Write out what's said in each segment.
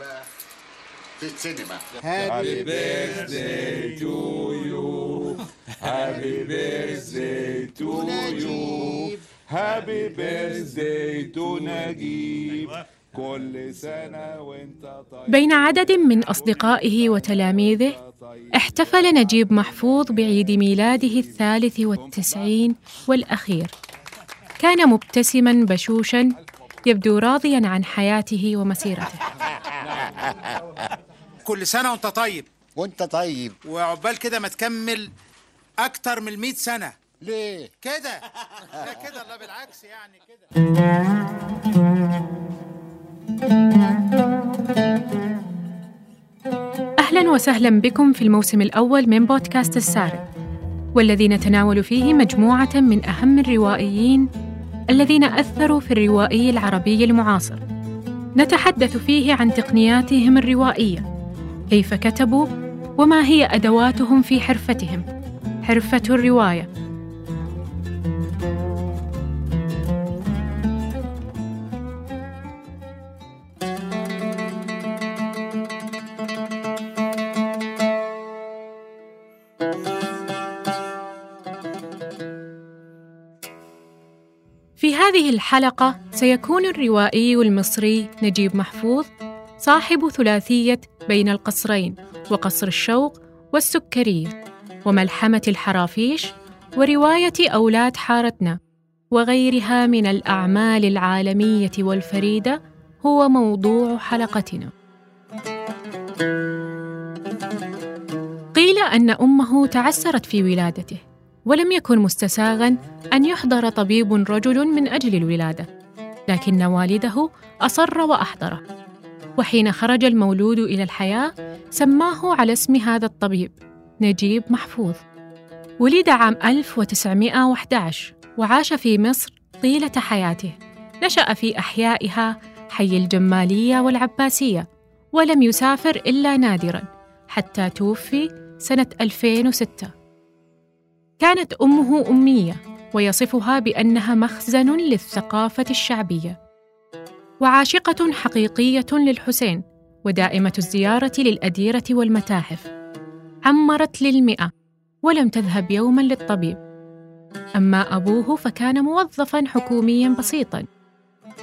ما في السينما Happy birthday to you. Happy birthday to you. Happy birthday to نجيب كل سنة وانت طيب بين عدد من أصدقائه وتلاميذه احتفل نجيب محفوظ بعيد ميلاده الثالث والتسعين والأخير كان مبتسما بشوشا يبدو راضيا عن حياته ومسيرته. كل سنة وانت طيب. وانت طيب. وعقبال كده ما تكمل أكتر من 100 سنة. ليه؟ كده. لا كده لا بالعكس يعني كده. أهلا وسهلا بكم في الموسم الأول من بودكاست السارق والذي نتناول فيه مجموعة من أهم الروائيين الذين أثروا في الروائي العربي المعاصر. نتحدث فيه عن تقنياتهم الروائية كيف كتبوا وما هي أدواتهم في حرفتهم. حرفة الرواية. هذه الحلقة سيكون الروائي المصري نجيب محفوظ صاحب ثلاثية بين القصرين وقصر الشوق والسكرية وملحمة الحرافيش ورواية أولاد حارتنا وغيرها من الأعمال العالمية والفريدة هو موضوع حلقتنا. قيل أن أمه تعسرت في ولادته ولم يكن مستساغا أن يحضر طبيب رجل من أجل الولادة لكن والده أصر وأحضره. وحين خرج المولود إلى الحياة سماه على اسم هذا الطبيب نجيب محفوظ. ولد عام 1911 وعاش في مصر طيلة حياته. نشأ في أحيائها حي الجمالية والعباسية ولم يسافر إلا نادرا حتى توفي سنة 2006 كانت أمه أمية ويصفها بأنها مخزن للثقافة الشعبية وعاشقة حقيقية للحسين ودائمة الزيارة للأديرة والمتاحف. عمرت للمئة ولم تذهب يوما للطبيب. أما أبوه فكان موظفا حكوميا بسيطا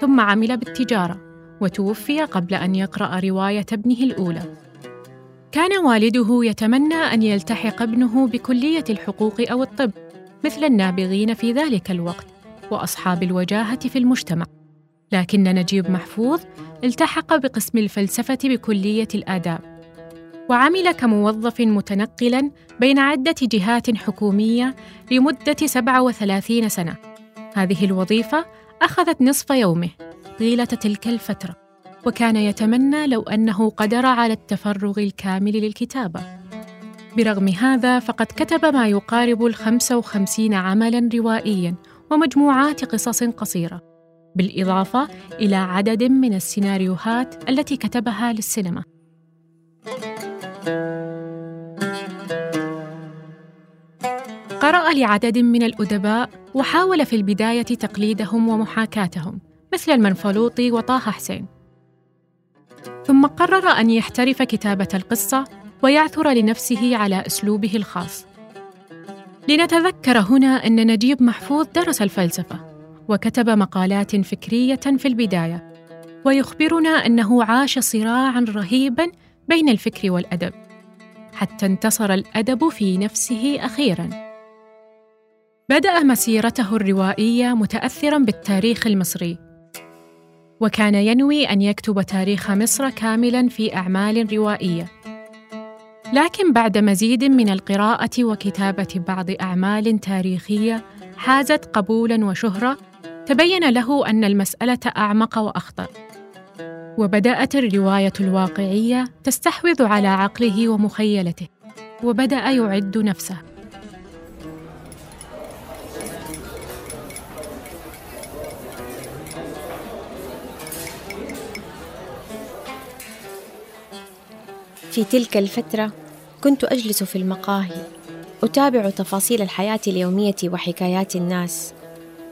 ثم عمل بالتجارة وتوفي قبل أن يقرأ رواية ابنه الأولى. كان والده يتمنى أن يلتحق ابنه بكلية الحقوق أو الطب مثل النابغين في ذلك الوقت وأصحاب الوجاهة في المجتمع. لكن نجيب محفوظ التحق بقسم الفلسفة بكلية الآداب وعمل كموظف متنقلا بين عدة جهات حكومية لمدة 37 سنة. هذه الوظيفة أخذت نصف يومه طيلة تلك الفترة. وكان يتمنى لو أنه قدر على التفرغ الكامل للكتابة. برغم هذا فقد كتب ما يقارب الخمس وخمسين عملا روائيا ومجموعات قصص قصيرة بالإضافة إلى عدد من السيناريوهات التي كتبها للسينما. قرأ لعدد من الأدباء وحاول في البداية تقليدهم ومحاكاتهم مثل المنفلوطي وطه حسين. ثم قرر أن يحترف كتابة القصة ويعثر لنفسه على أسلوبه الخاص. لنتذكر هنا أن نجيب محفوظ درس الفلسفة وكتب مقالات فكرية في البداية ويخبرنا أنه عاش صراعا رهيبا بين الفكر والأدب حتى انتصر الأدب في نفسه أخيرا. بدأ مسيرته الروائية متاثرا بالتاريخ المصري وكان ينوي أن يكتب تاريخ مصر كاملا في أعمال روائية. لكن بعد مزيد من القراءة وكتابة بعض أعمال تاريخية حازت قبولا وشهرة تبين له أن المسألة أعمق وأخطر. وبدأت الرواية الواقعية تستحوذ على عقله ومخيلته وبدأ يعد نفسه. في تلك الفترة كنت أجلس في المقاهي أتابع تفاصيل الحياة اليومية وحكايات الناس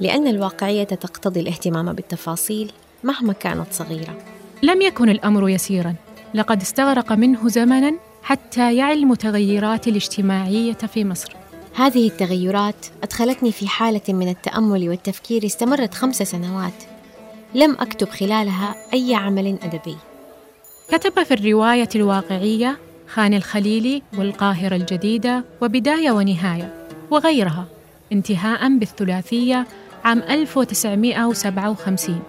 لأن الواقعية تقتضي الاهتمام بالتفاصيل مهما كانت صغيرة. لم يكن الأمر يسيراً. لقد استغرق منه زمناً حتى يعي المتغيرات الاجتماعية في مصر. هذه التغيرات أدخلتني في حالة من التأمل والتفكير استمرت خمس سنوات. لم أكتب خلالها أي عمل أدبي. كتب في الرواية الواقعية خان الخليلي والقاهرة الجديدة وبداية ونهاية وغيرها انتهاء بالثلاثية عام 1957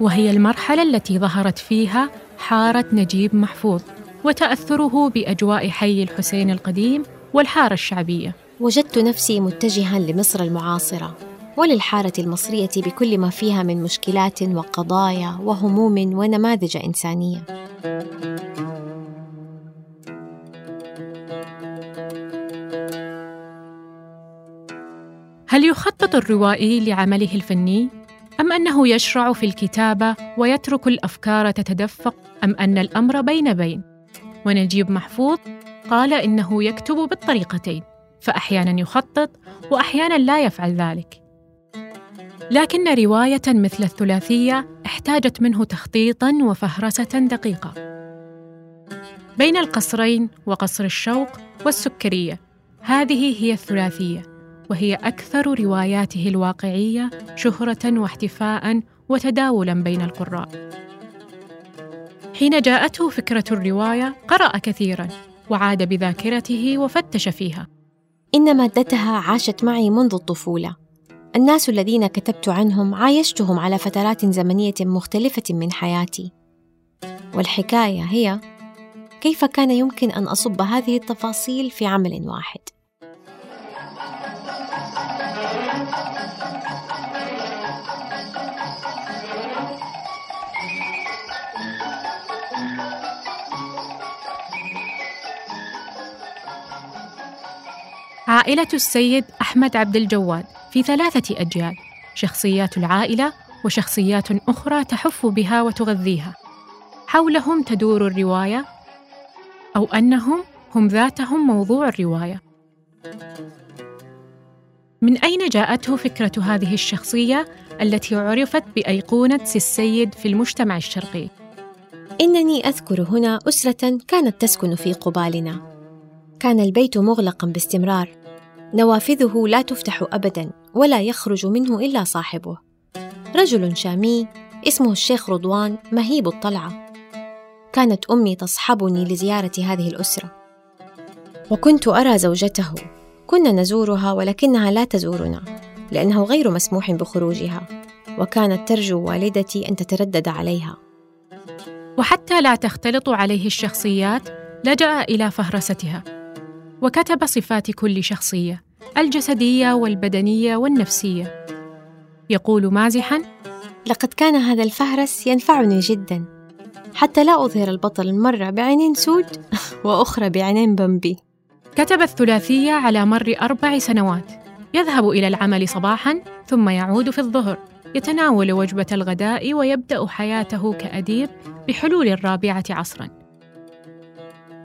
وهي المرحلة التي ظهرت فيها حارة نجيب محفوظ وتأثره بأجواء حي الحسين القديم والحارة الشعبية. وجدت نفسي متجها لمصر المعاصرة. وللحارة المصرية بكل ما فيها من مشكلات وقضايا وهموم ونماذج إنسانية. هل يخطط الروائي لعمله الفني؟ أم أنه يشرع في الكتابة ويترك الأفكار تتدفق؟ أم أن الأمر بين بين؟ ونجيب محفوظ قال إنه يكتب بالطريقتين فاحيانا يخطط واحيانا لا يفعل ذلك. لكن رواية مثل الثلاثية احتاجت منه تخطيطا وفهرسة دقيقة. بين القصرين وقصر الشوق والسكرية هذه هي الثلاثية وهي أكثر رواياته الواقعية شهرة واحتفاء وتداولا بين القراء. حين جاءته فكرة الرواية قرأ كثيرا وعاد بذاكرته وفتش فيها. إن مادتها عاشت معي منذ الطفولة. الناس الذين كتبت عنهم عايشتهم على فترات زمنية مختلفة من حياتي. والحكاية هي كيف كان يمكن أن أصب هذه التفاصيل في عمل واحد. عائلة السيد أحمد عبد الجواد. في ثلاثة أجيال شخصيات العائلة وشخصيات أخرى تحف بها وتغذيها. حولهم تدور الرواية أو أنهم هم ذاتهم موضوع الرواية. من أين جاءته فكرة هذه الشخصية التي عرفت بأيقونة سي السيد في المجتمع الشرقي؟ إنني أذكر هنا أسرة كانت تسكن في قبالنا. كان البيت مغلقا باستمرار. نوافذه لا تفتح ابدا. ولا يخرج منه إلا صاحبه. رجل شامي اسمه الشيخ رضوان مهيب الطلعة. كانت أمي تصحبني لزيارة هذه الأسرة. وكنت أرى زوجته. كنا نزورها ولكنها لا تزورنا لأنه غير مسموح بخروجها وكانت ترجو والدتي أن تتردد عليها. وحتى لا تختلط عليه الشخصيات لجأ إلى فهرستها وكتب صفات كل شخصية. الجسدية والبدنية والنفسية. يقول مازحا لقد كان هذا الفهرس ينفعني جدا. حتى لا أظهر البطل مرة بعينين سود وأخرى بعينين بمبي. كتب الثلاثية على مر أربع سنوات. يذهب إلى العمل صباحا ثم يعود في الظهر. يتناول وجبة الغداء ويبدأ حياته كأديب بحلول الرابعة عصرا.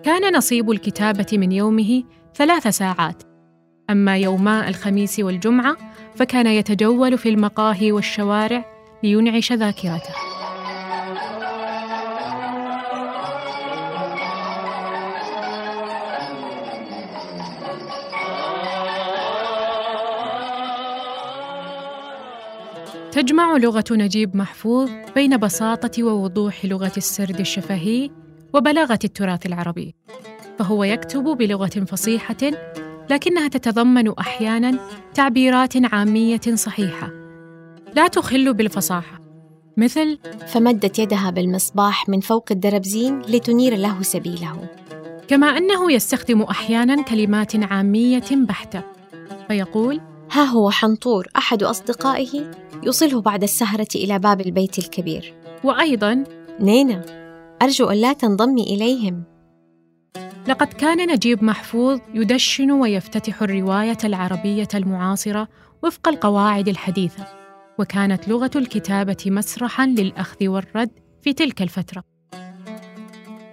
كان نصيب الكتابة من يومه ثلاث ساعات. أما يوما الخميس والجمعة فكان يتجول في المقاهي والشوارع لينعش ذاكرته. تجمع لغة نجيب محفوظ بين بساطة ووضوح لغة السرد الشفهي وبلاغة التراث العربي فهو يكتب بلغة فصيحة لكنها تتضمن أحيانا تعبيرات عامية صحيحة. لا تخل بالفصاحة. مثل فمدت يدها بالمصباح من فوق الدربزين لتنير له سبيله. كما أنه يستخدم أحيانا كلمات عامية بحتة. فيقول ها هو حنطور أحد أصدقائه يوصله بعد السهرة إلى باب البيت الكبير. وأيضا نينا أرجو أن لا تنضمي إليهم. لقد كان نجيب محفوظ يدشن ويفتتح الرواية العربية المعاصرة وفق القواعد الحديثة وكانت لغة الكتابة مسرحا للأخذ والرد في تلك الفترة.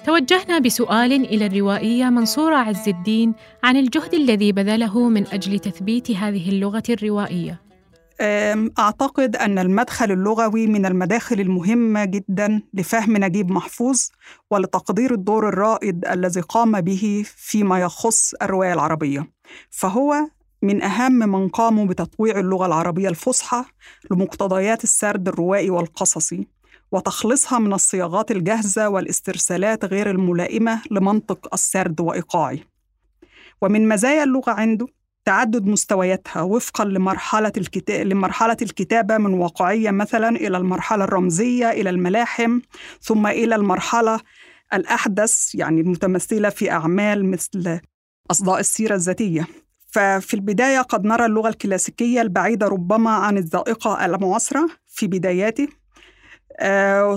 توجهنا بسؤال إلى الروائية منصورة عز الدين عن الجهد الذي بذله من أجل تثبيت هذه اللغة الروائية. أم، أعتقد أن المدخل اللغوي من المداخل المهمة جدا لفهم نجيب محفوظ ولتقدير الدور الرائد الذي قام به فيما يخص الرواية العربية. فهو من أهم من قاموا بتطويع اللغة العربية الفصحى لمقتضيات السرد الروائي والقصصي وتخليصها من الصياغات الجاهزة والاسترسالات غير الملائمة لمنطق السرد وإيقاعه. ومن مزايا اللغة عنده تعدد مستوياتها وفقا لمرحلة الكتاب لمرحلة الكتابة من واقعية مثلا إلى المرحلة الرمزية إلى الملاحم ثم إلى المرحلة الأحدث يعني المتمثلة في أعمال مثل أصداء السيرة الذاتية. ففي البداية قد نرى اللغة الكلاسيكية البعيدة ربما عن الذائقة المعاصرة في بداياته.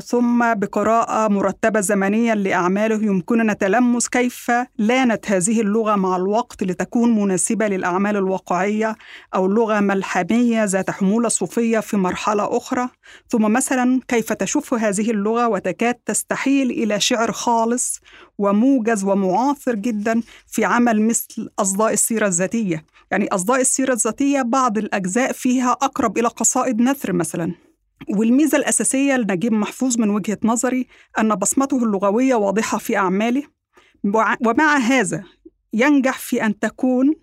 ثم بقراءة مرتبة زمنيا لأعماله يمكننا تلمس كيف لانت هذه اللغة مع الوقت لتكون مناسبة للأعمال الواقعية أو لغة ملحمية ذات حمولة صوفية في مرحلة أخرى. ثم مثلا كيف تشف هذه اللغة وتكاد تستحيل إلى شعر خالص وموجز ومعاصر جدا في عمل مثل أصداء السيرة الذاتية. يعني أصداء السيرة الذاتية بعض الأجزاء فيها أقرب إلى قصائد نثر مثلا. والميزة الأساسية لنجيب محفوظ من وجهة نظري أن بصمته اللغوية واضحة في أعماله ومع هذا ينجح في أن تكون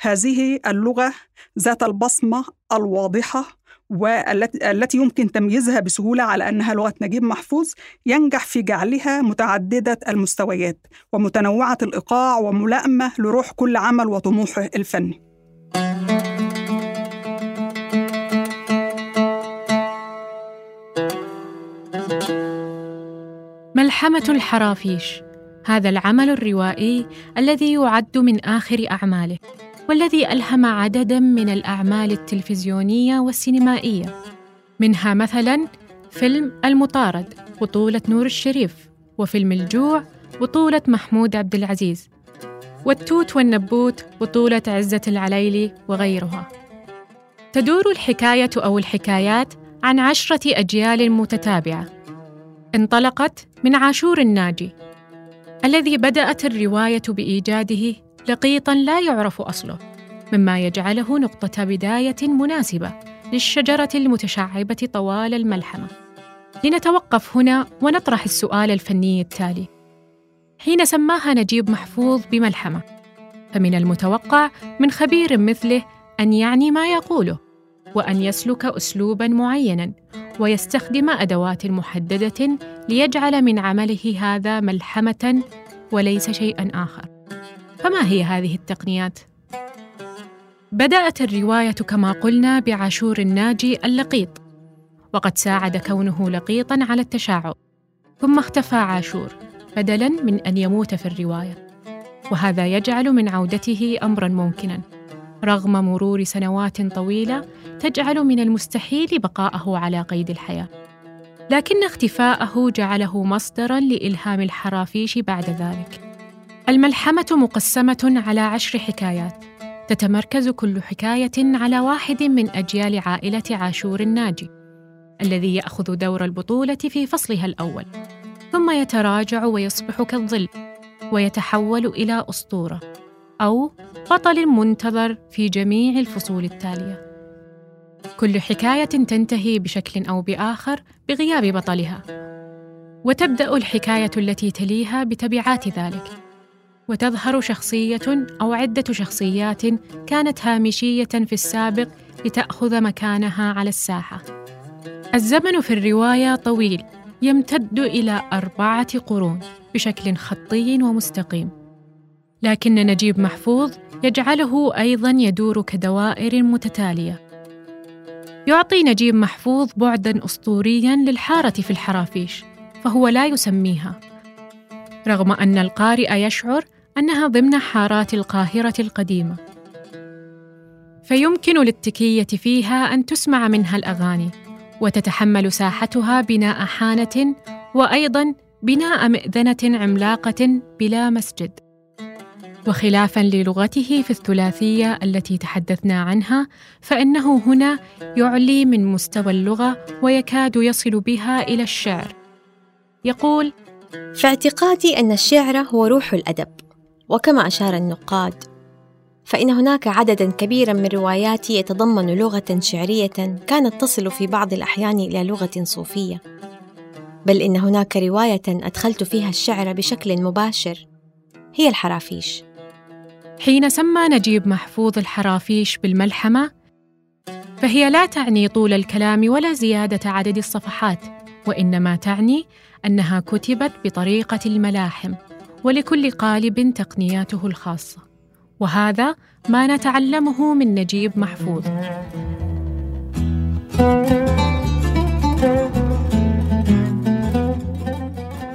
هذه اللغة ذات البصمة الواضحة والتي التي يمكن تمييزها بسهولة على أنها لغة نجيب محفوظ ينجح في جعلها متعددة المستويات ومتنوعة الإيقاع وملائمة لروح كل عمل وطموحه الفني. ملحمة الحرافيش. هذا العمل الروائي الذي يعد من آخر أعماله والذي ألهم عدداً من الأعمال التلفزيونية والسينمائية. منها مثلاً فيلم المطارد بطولة نور الشريف وفيلم الجوع بطولة محمود عبد العزيز. والتوت والنبوت بطولة عزة العليلي وغيرها. تدور الحكاية أو الحكايات عن عشرة أجيال متتابعة. انطلقت من عاشور الناجي الذي بدأت الرواية بإيجاده لقيطا لا يعرف أصله مما يجعله نقطة بداية مناسبة للشجرة المتشعبة طوال الملحمة. لنتوقف هنا ونطرح السؤال الفني التالي. حين سماها نجيب محفوظ بملحمة فمن المتوقع من خبير مثله أن يعني ما يقوله. وأن يسلك أسلوبا معينا ويستخدم أدوات محددة ليجعل من عمله هذا ملحمة وليس شيئا آخر. فما هي هذه التقنيات؟ بدأت الرواية كما قلنا بعاشور الناجي اللقيط، وقد ساعد كونه لقيطا على التشعب، ثم اختفى عاشور بدلا من أن يموت في الرواية، وهذا يجعل من عودته أمرا ممكنا، رغم مرور سنوات طويلة تجعل من المستحيل بقاءه على قيد الحياة. لكن اختفاءه جعله مصدرا لإلهام الحرافيش بعد ذلك. الملحمة مقسمة على عشر حكايات. تتمركز كل حكاية على واحد من أجيال عائلة عاشور الناجي الذي يأخذ دور البطولة في فصلها الأول. ثم يتراجع ويصبح كالظل ويتحول إلى أسطورة. أو بطل منتظر في جميع الفصول التالية. كل حكاية تنتهي بشكل أو بآخر بغياب بطلها. وتبدأ الحكاية التي تليها بتبعات ذلك. وتظهر شخصية أو عدة شخصيات كانت هامشية في السابق لتأخذ مكانها على الساحة. الزمن في الرواية طويل يمتد إلى أربعة قرون بشكل خطي ومستقيم. لكن نجيب محفوظ يجعله أيضا يدور كدوائر متتالية. يعطي نجيب محفوظ بعدا اسطوريا للحارة في الحرافيش فهو لا يسميها. رغم أن القارئ يشعر أنها ضمن حارات القاهرة القديمة. فيمكن للتكية فيها أن تسمع منها الأغاني وتتحمل ساحتها بناء حانة وأيضا بناء مئذنة عملاقة بلا مسجد. وخلافا للغته في الثلاثية التي تحدثنا عنها فإنه هنا يعلي من مستوى اللغة ويكاد يصل بها إلى الشعر. يقول في اعتقادي أن الشعر هو روح الأدب وكما أشار النقاد فإن هناك عددا كبيرا من رواياتي يتضمن لغة شعرية كانت تصل في بعض الأحيان إلى لغة صوفية بل إن هناك رواية أدخلت فيها الشعر بشكل مباشر هي الحرافيش. حين سمى نجيب محفوظ الحرافيش بالملحمة فهي لا تعني طول الكلام ولا زيادة عدد الصفحات وإنما تعني أنها كتبت بطريقة الملاحم ولكل قالب تقنياته الخاصة وهذا ما نتعلمه من نجيب محفوظ.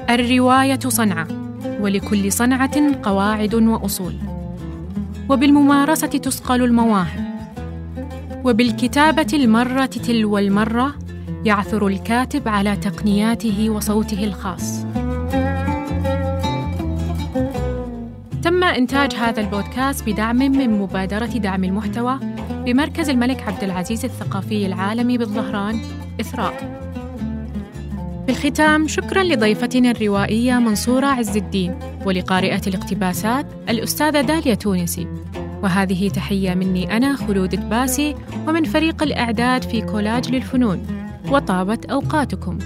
الرواية صنعة ولكل صنعة قواعد وأصول. وبالممارسة تسقل المواهب. وبالكتابة المرة تلو المرة يعثر الكاتب على تقنياته وصوته الخاص. تم إنتاج هذا البودكاست بدعم من مبادرة دعم المحتوى بمركز الملك عبد العزيز الثقافي العالمي بالظهران إثراء. في الختام شكرا لضيفتنا الروائية منصورة عز الدين ولقارئة الاقتباسات الأستاذة داليا تونسي. وهذه تحية مني أنا خلود دباسي ومن فريق الإعداد في كولاج للفنون. وطابت أوقاتكم.